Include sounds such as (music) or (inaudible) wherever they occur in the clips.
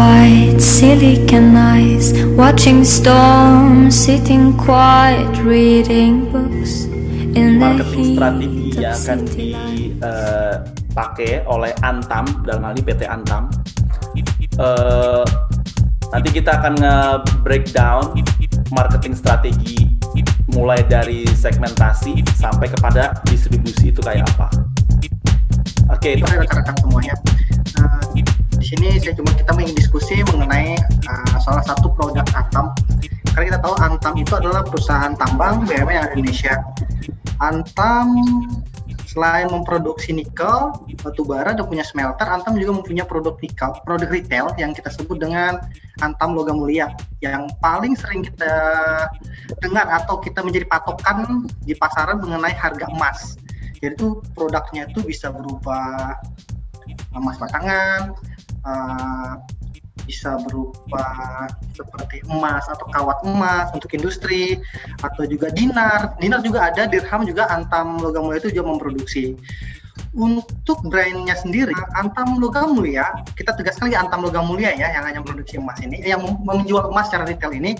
white silicon eyes, watching storms, sitting quiet, reading books in the marketing strategi heat yang of akan dipakai oleh Antam dalam hal ini PT Antam. Eh, nanti kita akan nge-breakdown marketing strategi mulai dari segmentasi sampai kepada distribusi itu kayak apa. Oke, Itu rekan-rekan semuanya. Di sini saya cuma kita ingin diskusi mengenai uh, salah satu produk Antam. Karena kita tahu Antam itu adalah perusahaan tambang BUMN yang ada di Indonesia. Antam selain memproduksi nikel, batu bara dan punya smelter, Antam juga mempunyai produk nikel, produk retail yang kita sebut dengan Antam Logam Mulia. Yang paling sering kita dengar atau kita menjadi patokan di pasaran mengenai harga emas. Jadi itu produknya itu bisa berupa emas batangan, eh, bisa berupa seperti emas atau kawat emas untuk industri atau juga dinar. Dinar juga ada, dirham juga Antam Logam Mulia itu juga memproduksi. Untuk brandnya sendiri, Antam Logam Mulia, kita tegaskan lagi Antam Logam Mulia ya, yang hanya memproduksi emas ini, yang mem- menjual emas secara retail ini,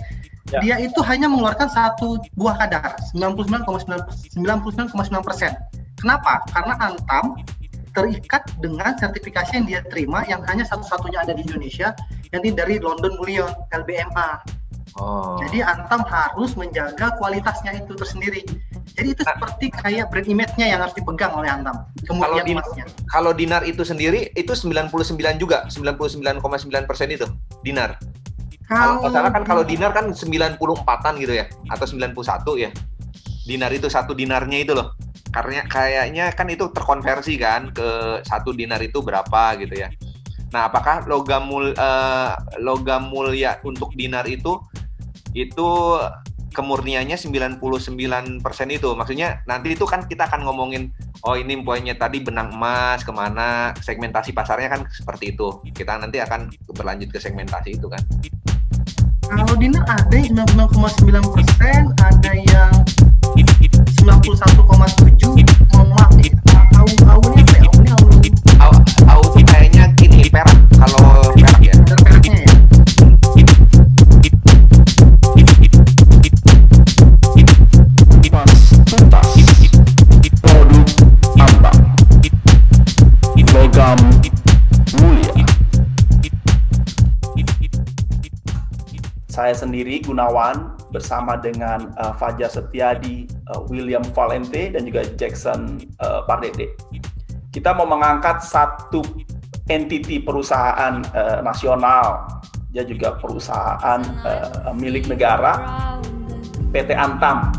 Ya. dia itu hanya mengeluarkan satu buah kadar, 99,9 persen. Kenapa? Karena Antam terikat dengan sertifikasi yang dia terima yang hanya satu-satunya ada di Indonesia, yang dari London Bullion LBMA. Oh. Jadi Antam harus menjaga kualitasnya itu tersendiri. Jadi itu Nah. seperti kayak brand image-nya yang harus dipegang oleh Antam. Kalau Kemudian di- emasnya. Kalau dinar itu sendiri itu 99 juga, 99,9 persen itu dinar. Kalau nggak salah kan kalau dinar kan 94-an gitu ya, atau 91 ya. Dinar itu satu dinarnya itu loh. Karena kayaknya kan itu terkonversi kan ke satu dinar itu berapa gitu ya. Nah, apakah logam mul, eh, logam mulia untuk dinar itu itu kemurniannya 99% itu. Maksudnya nanti itu kan kita akan ngomongin oh ini poinnya tadi benang emas ke mana segmentasi pasarnya kan seperti itu. Kita nanti akan berlanjut ke segmentasi itu kan. Kalau dinar ada yang 99,9 persen, ada yang 91,7. Mohon maaf nih, au-aunya apa ya? Aunya au Au, au kayaknya gini perak kalau perak ya. Saya sendiri Gunawan bersama dengan uh, Fajar Setiadi, uh, William Valente dan juga Jackson uh, Pardede. Kita mau mengangkat satu entity perusahaan uh, nasional, dia juga perusahaan uh, milik negara, PT Antam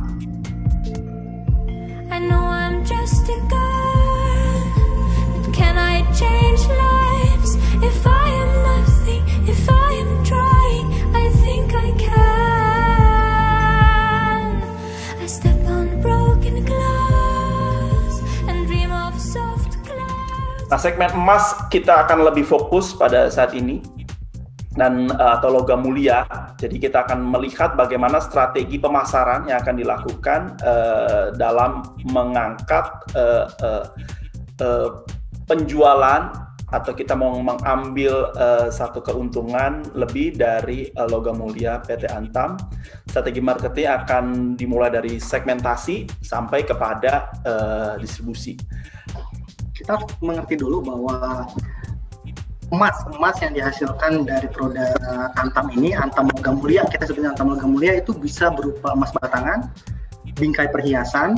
I know I'm just a girl, can I change lives? If I am nothing, if I am trying, Nah, segmen emas kita akan lebih fokus pada saat ini dan uh, atau logam mulia. Jadi kita akan melihat bagaimana strategi pemasaran yang akan dilakukan uh, dalam mengangkat uh, uh, uh, penjualan atau kita mau mengambil uh, satu keuntungan lebih dari uh, logam mulia PT Antam. Strategi marketing akan dimulai dari segmentasi sampai kepada uh, distribusi. Kita mengerti dulu bahwa emas emas yang dihasilkan dari produk antam ini antam logam mulia kita sebutnya antam logam mulia itu bisa berupa emas batangan bingkai perhiasan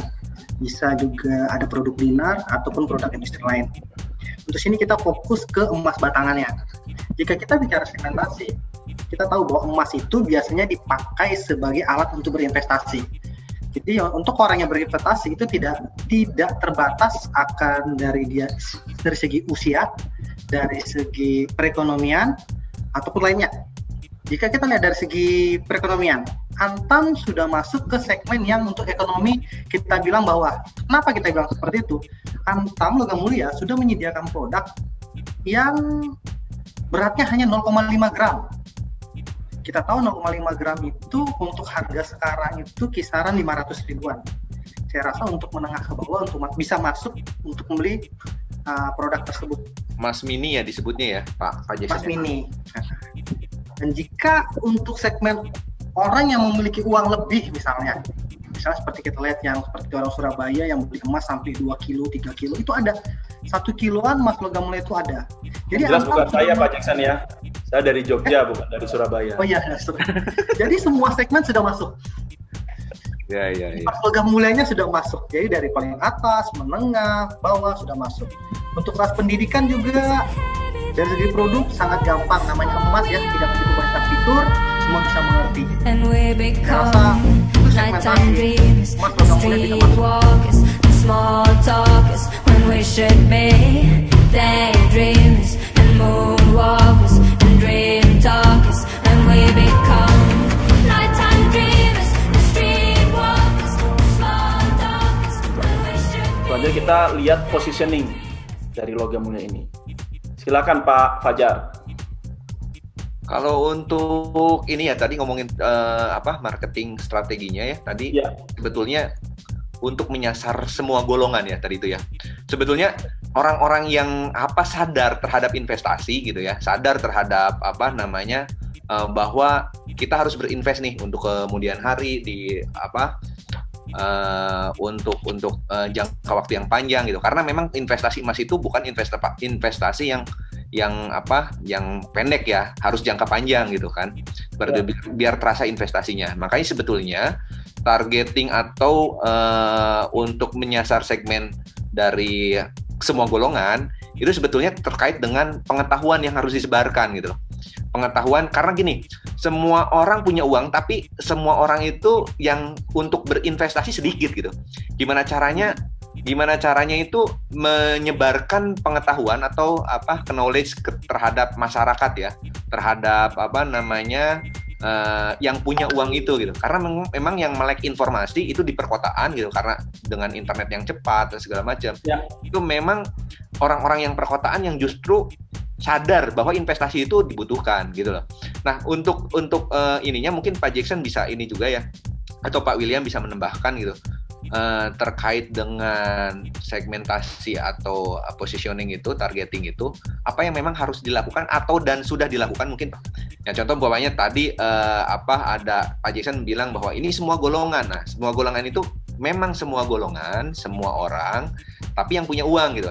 bisa juga ada produk dinar ataupun produk industri lain. Untuk sini kita fokus ke emas batangannya. Jika kita bicara segmentasi kita tahu bahwa emas itu biasanya dipakai sebagai alat untuk berinvestasi jadi ya, untuk orang yang berinvestasi itu tidak tidak terbatas akan dari dia dari segi usia, dari segi perekonomian ataupun lainnya. Jika kita lihat dari segi perekonomian, Antam sudah masuk ke segmen yang untuk ekonomi kita bilang bahwa kenapa kita bilang seperti itu? Antam Logam Mulia sudah menyediakan produk yang beratnya hanya 0,5 gram kita tahu 0,5 gram itu untuk harga sekarang itu kisaran 500 ribuan. Saya rasa untuk menengah ke bawah untuk bisa masuk untuk membeli uh, produk tersebut. Mas Mini ya disebutnya ya, Pak Pak Mas Mini. Dan jika untuk segmen orang yang memiliki uang lebih misalnya, misalnya seperti kita lihat yang seperti orang Surabaya yang beli emas sampai 2 kilo, 3 kilo itu ada. Satu kiloan emas logam mulia itu ada. Jadi Jelas bukan saya Pak Jackson ya. Saya dari Jogja eh? bukan dari Surabaya. Oh iya, Jadi semua segmen sudah masuk. Ya, ya, ya. Empat logam mulianya sudah masuk. Jadi dari paling atas, menengah, bawah sudah masuk. Untuk kelas pendidikan juga dari segi produk sangat gampang. Namanya emas ya, tidak begitu banyak fitur, semua bisa mengerti. Rasa emas logam mulia bisa masuk. Small talkers when we should be daydreamers and moonwalkers and dream talkers and we become nighttime dreamers. Selanjutnya kita lihat positioning dari logam mulia ini. Silakan Pak Fajar. Kalau untuk ini ya tadi ngomongin uh, apa marketing strateginya ya tadi ya. sebetulnya untuk menyasar semua golongan ya tadi itu ya. Sebetulnya orang-orang yang apa sadar terhadap investasi gitu ya, sadar terhadap apa namanya uh, bahwa kita harus berinvest nih untuk kemudian hari di apa uh, untuk untuk uh, jangka waktu yang panjang gitu karena memang investasi emas itu bukan investasi investasi yang yang apa yang pendek ya harus jangka panjang gitu kan. Biar, ya. biar terasa investasinya. Makanya sebetulnya targeting atau uh, untuk menyasar segmen dari semua golongan itu sebetulnya terkait dengan pengetahuan yang harus disebarkan gitu loh. Pengetahuan karena gini semua orang punya uang tapi semua orang itu yang untuk berinvestasi sedikit gitu. Gimana caranya gimana caranya itu menyebarkan pengetahuan atau apa knowledge ke, terhadap masyarakat ya terhadap apa namanya uh, yang punya uang itu gitu karena memang yang melek informasi itu di perkotaan gitu karena dengan internet yang cepat dan segala macam ya. itu memang orang-orang yang perkotaan yang justru sadar bahwa investasi itu dibutuhkan gitu loh. Nah untuk untuk uh, ininya mungkin Pak Jackson bisa ini juga ya atau Pak William bisa menambahkan gitu uh, terkait dengan segmentasi atau positioning itu targeting itu apa yang memang harus dilakukan atau dan sudah dilakukan mungkin. Ya contoh bawahnya tadi uh, apa ada Pak Jackson bilang bahwa ini semua golongan. Nah semua golongan itu memang semua golongan semua orang tapi yang punya uang gitu.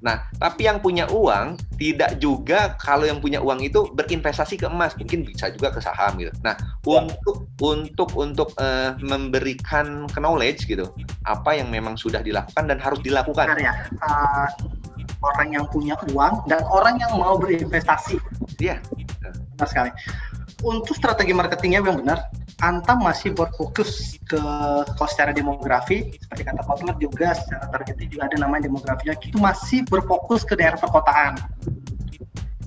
Nah, tapi yang punya uang tidak juga kalau yang punya uang itu berinvestasi ke emas, mungkin bisa juga ke saham gitu. Nah, ya. untuk untuk untuk uh, memberikan knowledge gitu, apa yang memang sudah dilakukan dan harus dilakukan. Benar ya. Uh, orang yang punya uang dan orang yang mau berinvestasi. Iya. Benar sekali. Untuk strategi marketingnya yang benar, Antam masih berfokus ke kalau secara demografi seperti kata Kotler juga secara target juga ada namanya demografinya itu masih berfokus ke daerah perkotaan.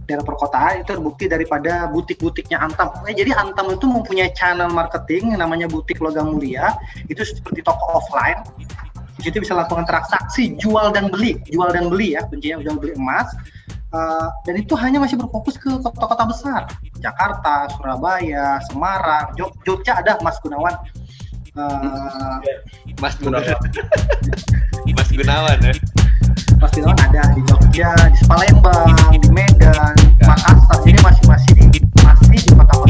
Daerah perkotaan itu terbukti daripada butik-butiknya Antam. Nah, jadi Antam itu mempunyai channel marketing namanya butik logam mulia. Itu seperti toko offline. Di situ bisa lakukan transaksi jual dan beli, jual dan beli ya kuncinya jual beli emas Uh, dan itu hanya masih berfokus ke kota-kota besar, Jakarta, Surabaya, Semarang, Jog Jogja ada Mas Gunawan. Uh, Mas Gunawan. (laughs) Mas Gunawan ya. Mas Gunawan ada di Jogja, di Palembang, di Medan. Makassar. Jadi masih masih di masih di kota-kota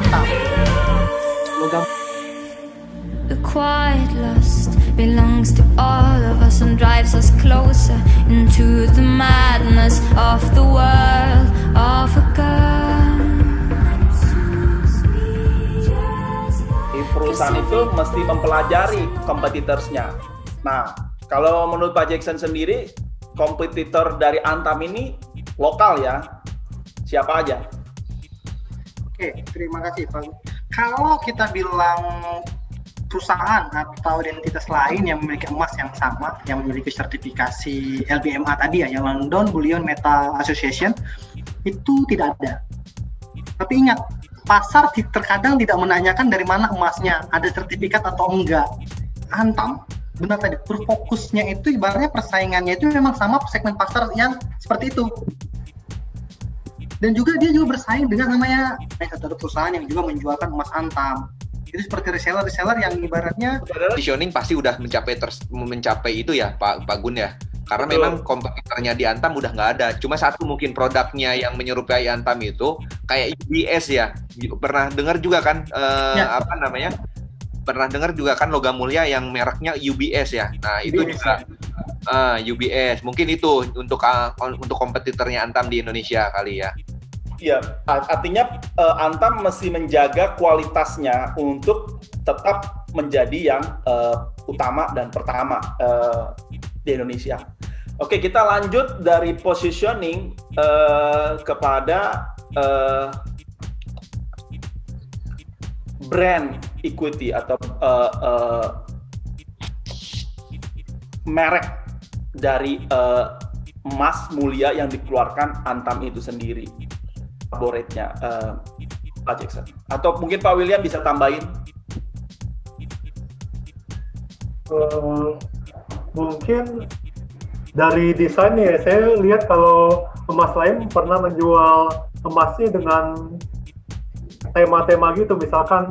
itu cuma Antam. Logam The quiet lust belongs to all of us and drives us closer into the madness of the world of a girl. perusahaan itu mesti mempelajari kompetitorsnya. Nah, kalau menurut Pak Jackson sendiri, kompetitor dari Antam ini lokal ya, siapa aja? Oke, terima kasih Pak. Kalau kita bilang perusahaan atau identitas lain yang memiliki emas yang sama, yang memiliki sertifikasi LBMA tadi ya, yang London Bullion Metal Association, itu tidak ada. Tapi ingat, pasar terkadang tidak menanyakan dari mana emasnya, ada sertifikat atau enggak. Antam, benar tadi, berfokusnya itu ibaratnya persaingannya itu memang sama segmen pasar yang seperti itu. Dan juga dia juga bersaing dengan namanya eh, satu perusahaan yang juga menjualkan emas antam. Itu seperti reseller-reseller yang ibaratnya positioning pasti udah mencapai terus mencapai itu ya Pak Pak Gun ya karena Betul. memang kompetitornya di Antam udah nggak ada. Cuma satu mungkin produknya yang menyerupai Antam itu kayak UBS ya. Pernah dengar juga kan uh, ya. apa namanya? Pernah dengar juga kan logam mulia yang mereknya UBS ya. Nah, itu UBS, juga uh, eh, UBS. Mungkin itu untuk uh, untuk kompetitornya Antam di Indonesia kali ya. Iya, artinya uh, Antam mesti menjaga kualitasnya untuk tetap menjadi yang uh, utama dan pertama uh, di Indonesia. Oke, kita lanjut dari positioning uh, kepada uh, brand equity atau uh, uh, merek dari uh, emas mulia yang dikeluarkan Antam itu sendiri. Favoritnya uh, Pak Jackson. Atau mungkin Pak William bisa tambahin. Uh, mungkin dari desainnya ya, saya lihat kalau emas lain pernah menjual emasnya dengan tema-tema gitu, misalkan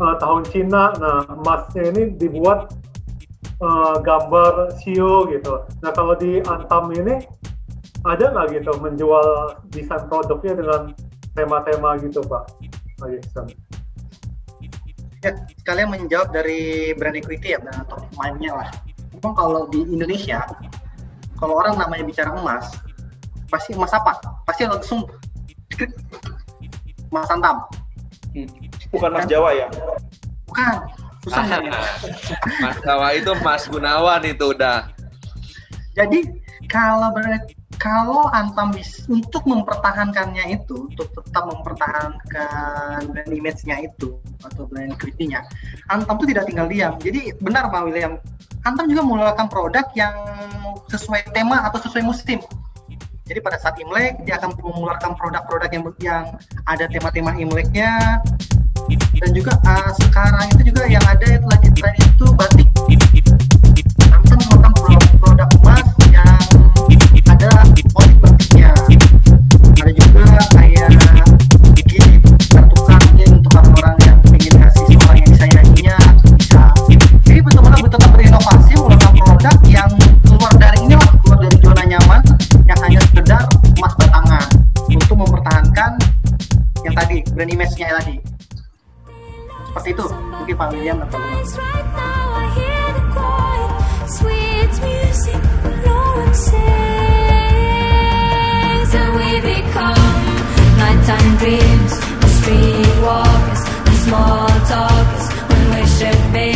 uh, tahun Cina, nah emasnya ini dibuat uh, gambar sio gitu. Nah kalau di Antam ini ada nggak gitu menjual desain produknya dengan tema-tema gitu Pak? Pak Ya, sekalian menjawab dari brand equity ya, atau mainnya lah. Memang kalau di Indonesia kalau orang namanya bicara emas pasti emas apa? Pasti langsung (laughs) emas antam. Hmm. bukan emas Jawa ya? Bukan susah. Mas Jawa itu Mas Gunawan itu udah. Jadi kalau kalau Antam untuk mempertahankannya itu untuk tetap mempertahankan brand image-nya itu atau brand equity-nya Antam itu tidak tinggal diam jadi benar Pak William Antam juga mengeluarkan produk yang sesuai tema atau sesuai musim. Jadi pada saat Imlek dia akan mengeluarkan produk-produk yang yang ada tema-tema Imleknya dan juga uh, sekarang itu juga yang ada itu lagi tren itu batik. We become nighttime dreams, the streetwalkers, the small talkers, when we should be.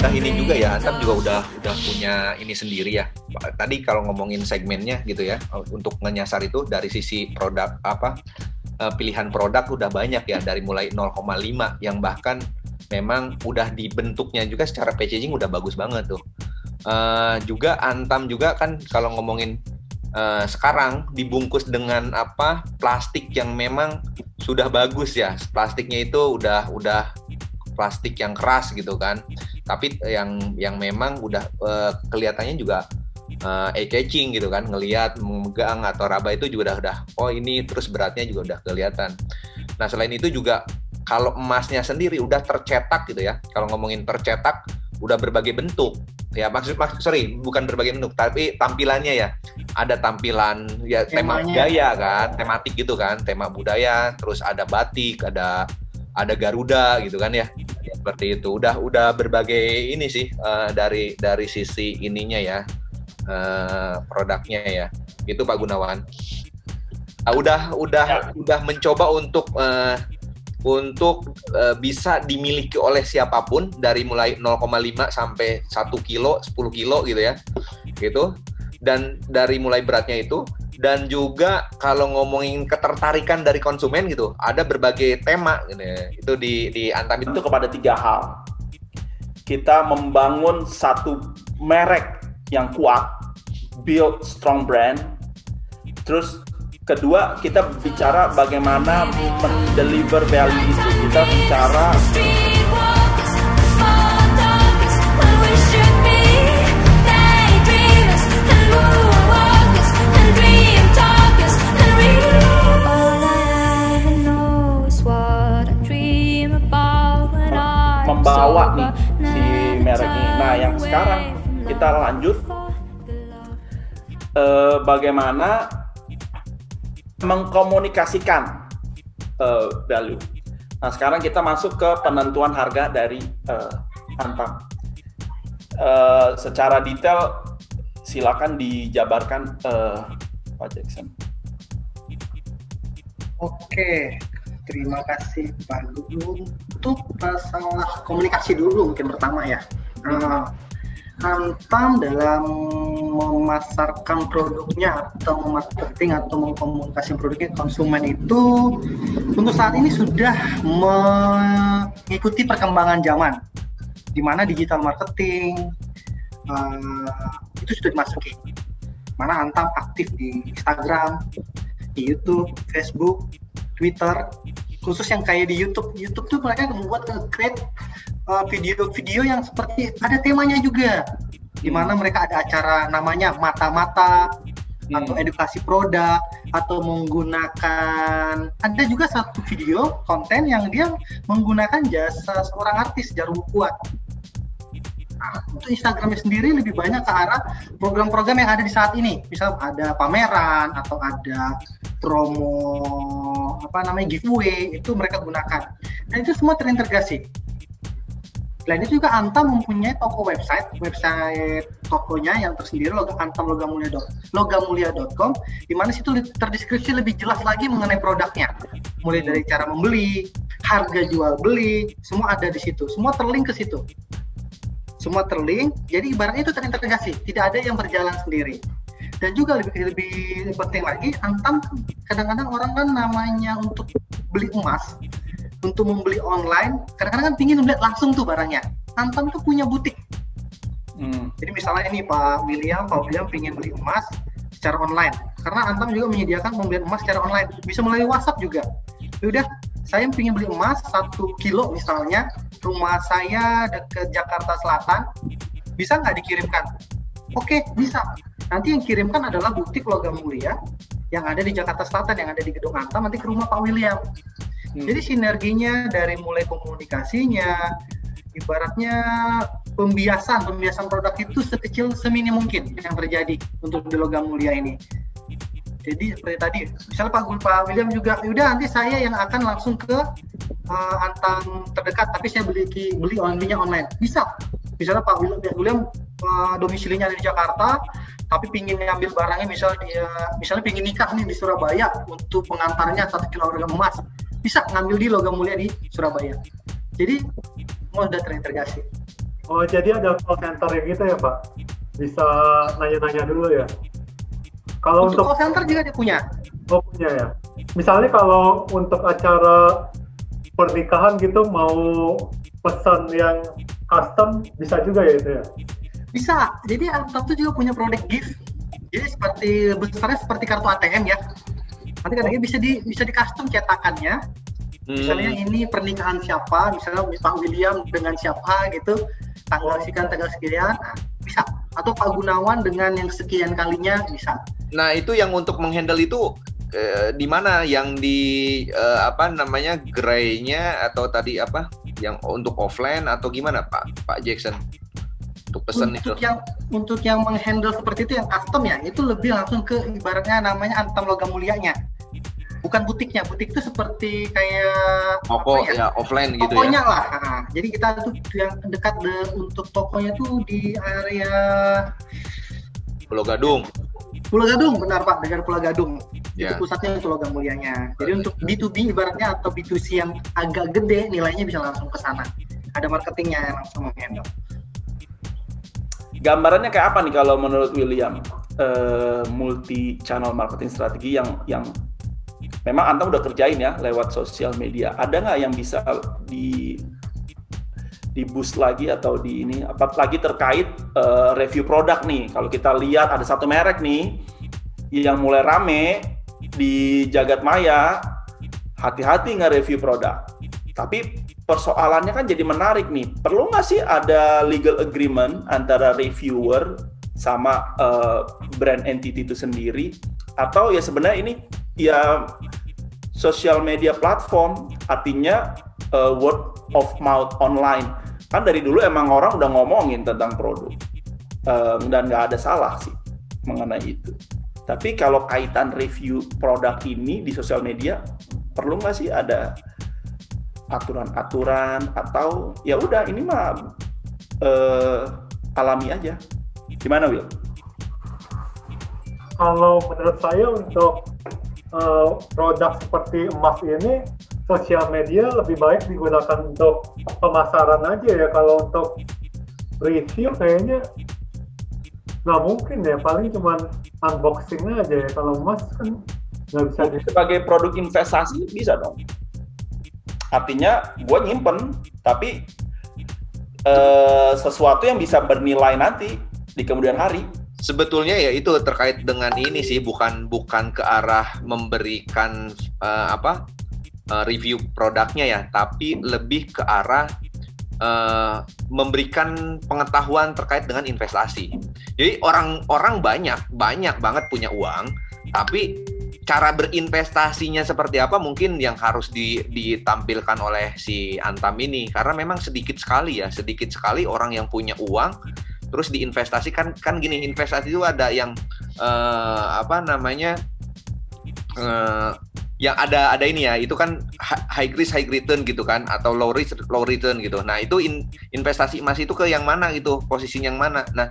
Nah ini juga ya, Antam juga udah udah punya ini sendiri ya. Tadi kalau ngomongin segmennya gitu ya, untuk menyasar itu dari sisi produk apa eh, pilihan produk udah banyak ya dari mulai 0,5 yang bahkan memang udah dibentuknya juga secara packaging udah bagus banget tuh. Uh, juga Antam juga kan kalau ngomongin uh, sekarang dibungkus dengan apa plastik yang memang sudah bagus ya plastiknya itu udah udah plastik yang keras gitu kan tapi yang yang memang udah uh, kelihatannya juga uh, eye catching gitu kan ngelihat memegang atau raba itu juga udah udah oh ini terus beratnya juga udah kelihatan. Nah selain itu juga kalau emasnya sendiri udah tercetak gitu ya kalau ngomongin tercetak udah berbagai bentuk. Ya maksud maksud sorry bukan berbagai bentuk tapi tampilannya ya. Ada tampilan ya tema budaya kan tematik gitu kan tema budaya terus ada batik ada ada Garuda gitu kan ya. Seperti itu. Udah udah berbagai ini sih uh, dari dari sisi ininya ya uh, produknya ya itu Pak Gunawan uh, udah udah ya. udah mencoba untuk uh, untuk uh, bisa dimiliki oleh siapa pun dari mulai 0,5 sampai 1 kilo, 10 kilo gitu ya. Gitu. Dan dari mulai beratnya itu dan juga kalau ngomongin ketertarikan dari konsumen gitu, ada berbagai tema gitu ya. Itu di di Antam itu kepada tiga hal. Kita membangun satu merek yang kuat, build strong brand. Terus kedua kita bicara bagaimana mendeliver value itu kita bicara membawa nih si merek ini. Nah, yang sekarang kita lanjut uh, bagaimana mengkomunikasikan uh, value. Nah, sekarang kita masuk ke penentuan harga dari uh, Antam. Uh, secara detail silakan dijabarkan uh, Pak Jackson. Oke, terima kasih Pak. Untuk masalah komunikasi dulu mungkin pertama ya. Uh, Antam dalam memasarkan produknya atau marketing atau mengkomunikasi produknya konsumen itu untuk saat ini sudah mengikuti perkembangan zaman di mana digital marketing uh, itu sudah dimasuki. Mana Antam aktif di Instagram, di YouTube, Facebook, Twitter, khusus yang kayak di YouTube. YouTube tuh mereka membuat create uh, video-video yang seperti ada temanya juga, di mana mereka ada acara namanya mata-mata hmm. atau edukasi produk atau menggunakan ada juga satu video konten yang dia menggunakan jasa seorang artis Jarum Kuat untuk Instagramnya sendiri lebih banyak ke arah program-program yang ada di saat ini. Misal ada pameran atau ada promo apa namanya giveaway itu mereka gunakan. Dan itu semua terintegrasi. Selain itu juga Antam mempunyai toko website, website tokonya yang tersendiri logam antam logamulia.com di mana situ terdeskripsi lebih jelas lagi mengenai produknya. Mulai dari cara membeli, harga jual beli, semua ada di situ. Semua terlink ke situ semua terlink jadi ibaratnya itu terintegrasi tidak ada yang berjalan sendiri. Dan juga lebih lebih penting lagi antam kadang-kadang orang kan namanya untuk beli emas untuk membeli online kadang-kadang kan pingin melihat langsung tuh barangnya. Antam tuh punya butik. Hmm. jadi misalnya ini Pak William Pak William pingin beli emas secara online. Karena antam juga menyediakan pembelian emas secara online. Bisa melalui WhatsApp juga. Ya udah saya ingin beli emas satu kilo misalnya rumah saya dekat Jakarta Selatan. Bisa nggak dikirimkan? Oke bisa. Nanti yang kirimkan adalah butik logam mulia yang ada di Jakarta Selatan yang ada di Gedung Antam nanti ke rumah Pak William. Hmm. jadi sinerginya dari mulai komunikasinya ibaratnya pembiasan pembiasan produk itu sekecil semini mungkin yang terjadi untuk di logam mulia ini jadi seperti tadi, misalnya Pak Pak William juga, udah nanti saya yang akan langsung ke uh, antam terdekat, tapi saya beli beli onlinenya online. Bisa. Misalnya Pak William, William uh, domisilinya di Jakarta, tapi pingin ngambil barangnya misalnya dia misalnya pingin nikah nih di Surabaya untuk pengantarnya satu kilogram emas. Bisa ngambil di logam mulia di Surabaya. Jadi mau udah terintegrasi. Oh jadi ada call center gitu ya Pak? Bisa nanya-nanya dulu ya kalau untuk, untuk call center juga dia punya. Oh punya ya. Misalnya kalau untuk acara pernikahan gitu mau pesan yang custom bisa juga ya itu ya? Bisa. Jadi Antam tuh juga punya produk gift. Jadi seperti besarnya seperti kartu ATM ya. Nanti kadang-kadang bisa di bisa di custom cetakannya. Hmm. Misalnya ini pernikahan siapa, misalnya Pak William dengan siapa gitu, tanggal sekian tanggal sekian, nah, bisa. Atau Pak Gunawan dengan yang sekian kalinya bisa. Nah, itu yang untuk menghandle itu eh, di mana yang di eh, apa namanya graynya atau tadi apa yang untuk offline atau gimana Pak Pak Jackson? Untuk pesan untuk itu. yang untuk yang menghandle seperti itu yang custom ya, itu lebih langsung ke ibaratnya namanya antam logam mulianya. Bukan butiknya, butik itu seperti kayak toko ya? ya offline gitu tokonya ya. lah. Nah, jadi kita tuh yang dekat de, untuk tokonya tuh di area Pulau Gadung. Pulau Gadung, benar Pak, dengan Pulau Gadung. Yeah. Itu pusatnya itu logam mulianya. Jadi untuk B2B ibaratnya atau B2C yang agak gede, nilainya bisa langsung ke sana. Ada marketingnya yang langsung menghandle. Gambarannya kayak apa nih kalau menurut William? Uh, multi channel marketing strategi yang yang memang Anda udah kerjain ya lewat sosial media. Ada nggak yang bisa di di boost lagi atau di ini apalagi terkait uh, review produk nih kalau kita lihat ada satu merek nih yang mulai rame di jagat maya hati-hati nge-review produk. Tapi persoalannya kan jadi menarik nih. Perlu nggak sih ada legal agreement antara reviewer sama uh, brand entity itu sendiri? Atau ya sebenarnya ini ya social media platform artinya uh, word of mouth online. Kan dari dulu emang orang udah ngomongin tentang produk um, dan nggak ada salah sih mengenai itu. Tapi kalau kaitan review produk ini di sosial media, perlu nggak sih ada aturan-aturan atau ya udah ini mah uh, alami aja. Gimana Will? Kalau menurut saya untuk uh, produk seperti emas ini sosial media lebih baik digunakan untuk pemasaran aja ya. Kalau untuk review kayaknya nggak mungkin ya. Paling cuma unboxing aja ya. Kalau emas kan nggak bisa sebagai produk investasi bisa dong. Artinya gue nyimpen tapi uh, sesuatu yang bisa bernilai nanti di kemudian hari. Sebetulnya ya itu terkait dengan ini sih. Bukan bukan ke arah memberikan uh, apa uh, review produknya ya tapi lebih ke arah uh, memberikan pengetahuan terkait dengan investasi. Jadi orang-orang banyak banyak banget punya uang tapi cara berinvestasinya seperti apa mungkin yang harus di, ditampilkan oleh si Antam ini. Karena memang sedikit sekali ya sedikit sekali orang yang punya uang terus diinvestasikan. Kan gini investasi itu ada yang uh, apa namanya uh, yang ada ada ini ya itu kan high risk high return gitu kan atau low risk low return gitu nah itu in, investasi emas itu ke yang mana gitu posisinya yang mana nah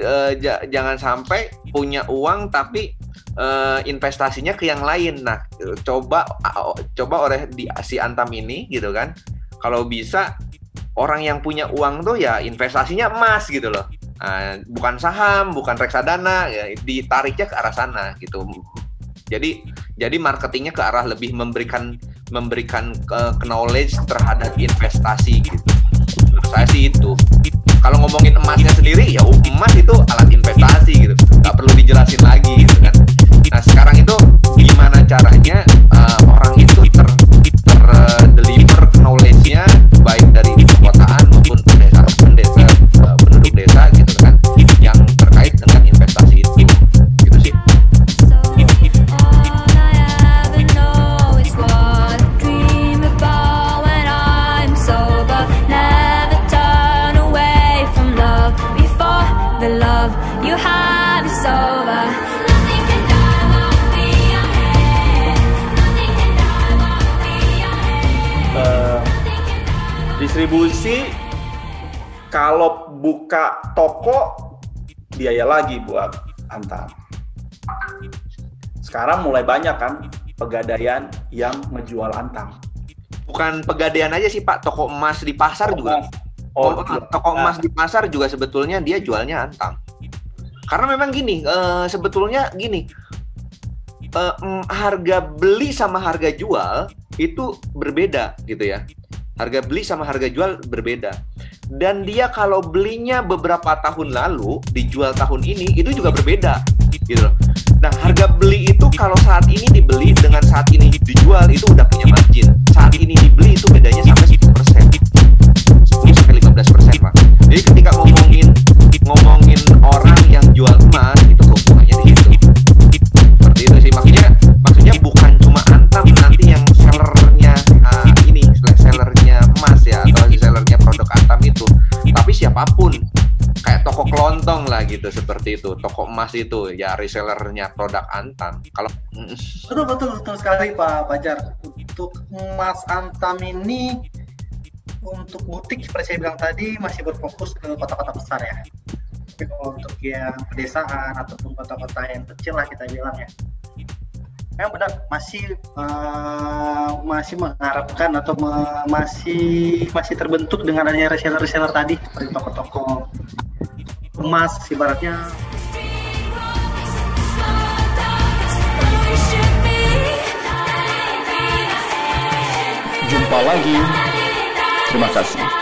uh, jangan sampai punya uang tapi uh, investasinya ke yang lain. Nah, coba coba oleh di si Antam ini gitu kan. Kalau bisa orang yang punya uang tuh ya investasinya emas gitu loh. Nah, bukan saham, bukan reksadana, ya ditariknya ke arah sana gitu. Jadi jadi marketingnya ke arah lebih memberikan memberikan uh, knowledge terhadap investasi gitu. Menurut saya sih itu. Kalau ngomongin emasnya sendiri ya emas itu alat investasi gitu, nggak perlu dijelasin lagi gitu kan. Nah sekarang itu gimana caranya biaya lagi buat antar. Sekarang mulai banyak kan pegadaian yang menjual antang. Bukan pegadaian aja sih Pak, toko emas di pasar toko juga. Emas. Oh, toko emas di pasar juga sebetulnya dia jualnya antang. Karena memang gini, uh, sebetulnya gini, uh, harga beli sama harga jual itu berbeda gitu ya. Harga beli sama harga jual berbeda. Dan dia kalau belinya beberapa tahun lalu dijual tahun ini itu juga berbeda gitu Nah, harga beli itu kalau saat ini dibeli dengan saat ini dijual itu udah punya margin. Saat ini dibeli itu bedanya sampai 10%. 10 sampai 15% Pak. Jadi ketika ngomongin toko kelontong lah gitu seperti itu. Toko emas itu ya resellernya produk Antam. Kalau betul betul betul sekali Pak Fajar. Untuk emas Antam ini untuk butik seperti saya bilang tadi masih berfokus ke kota-kota besar ya. Tapi kalau untuk yang pedesaan ataupun kota-kota yang kecil lah kita bilang ya. Memang benar masih uh, masih mengharapkan atau me masih masih terbentuk dengan adanya reseller-reseller tadi seperti toko-toko emas ibaratnya. Jumpa lagi. Terima kasih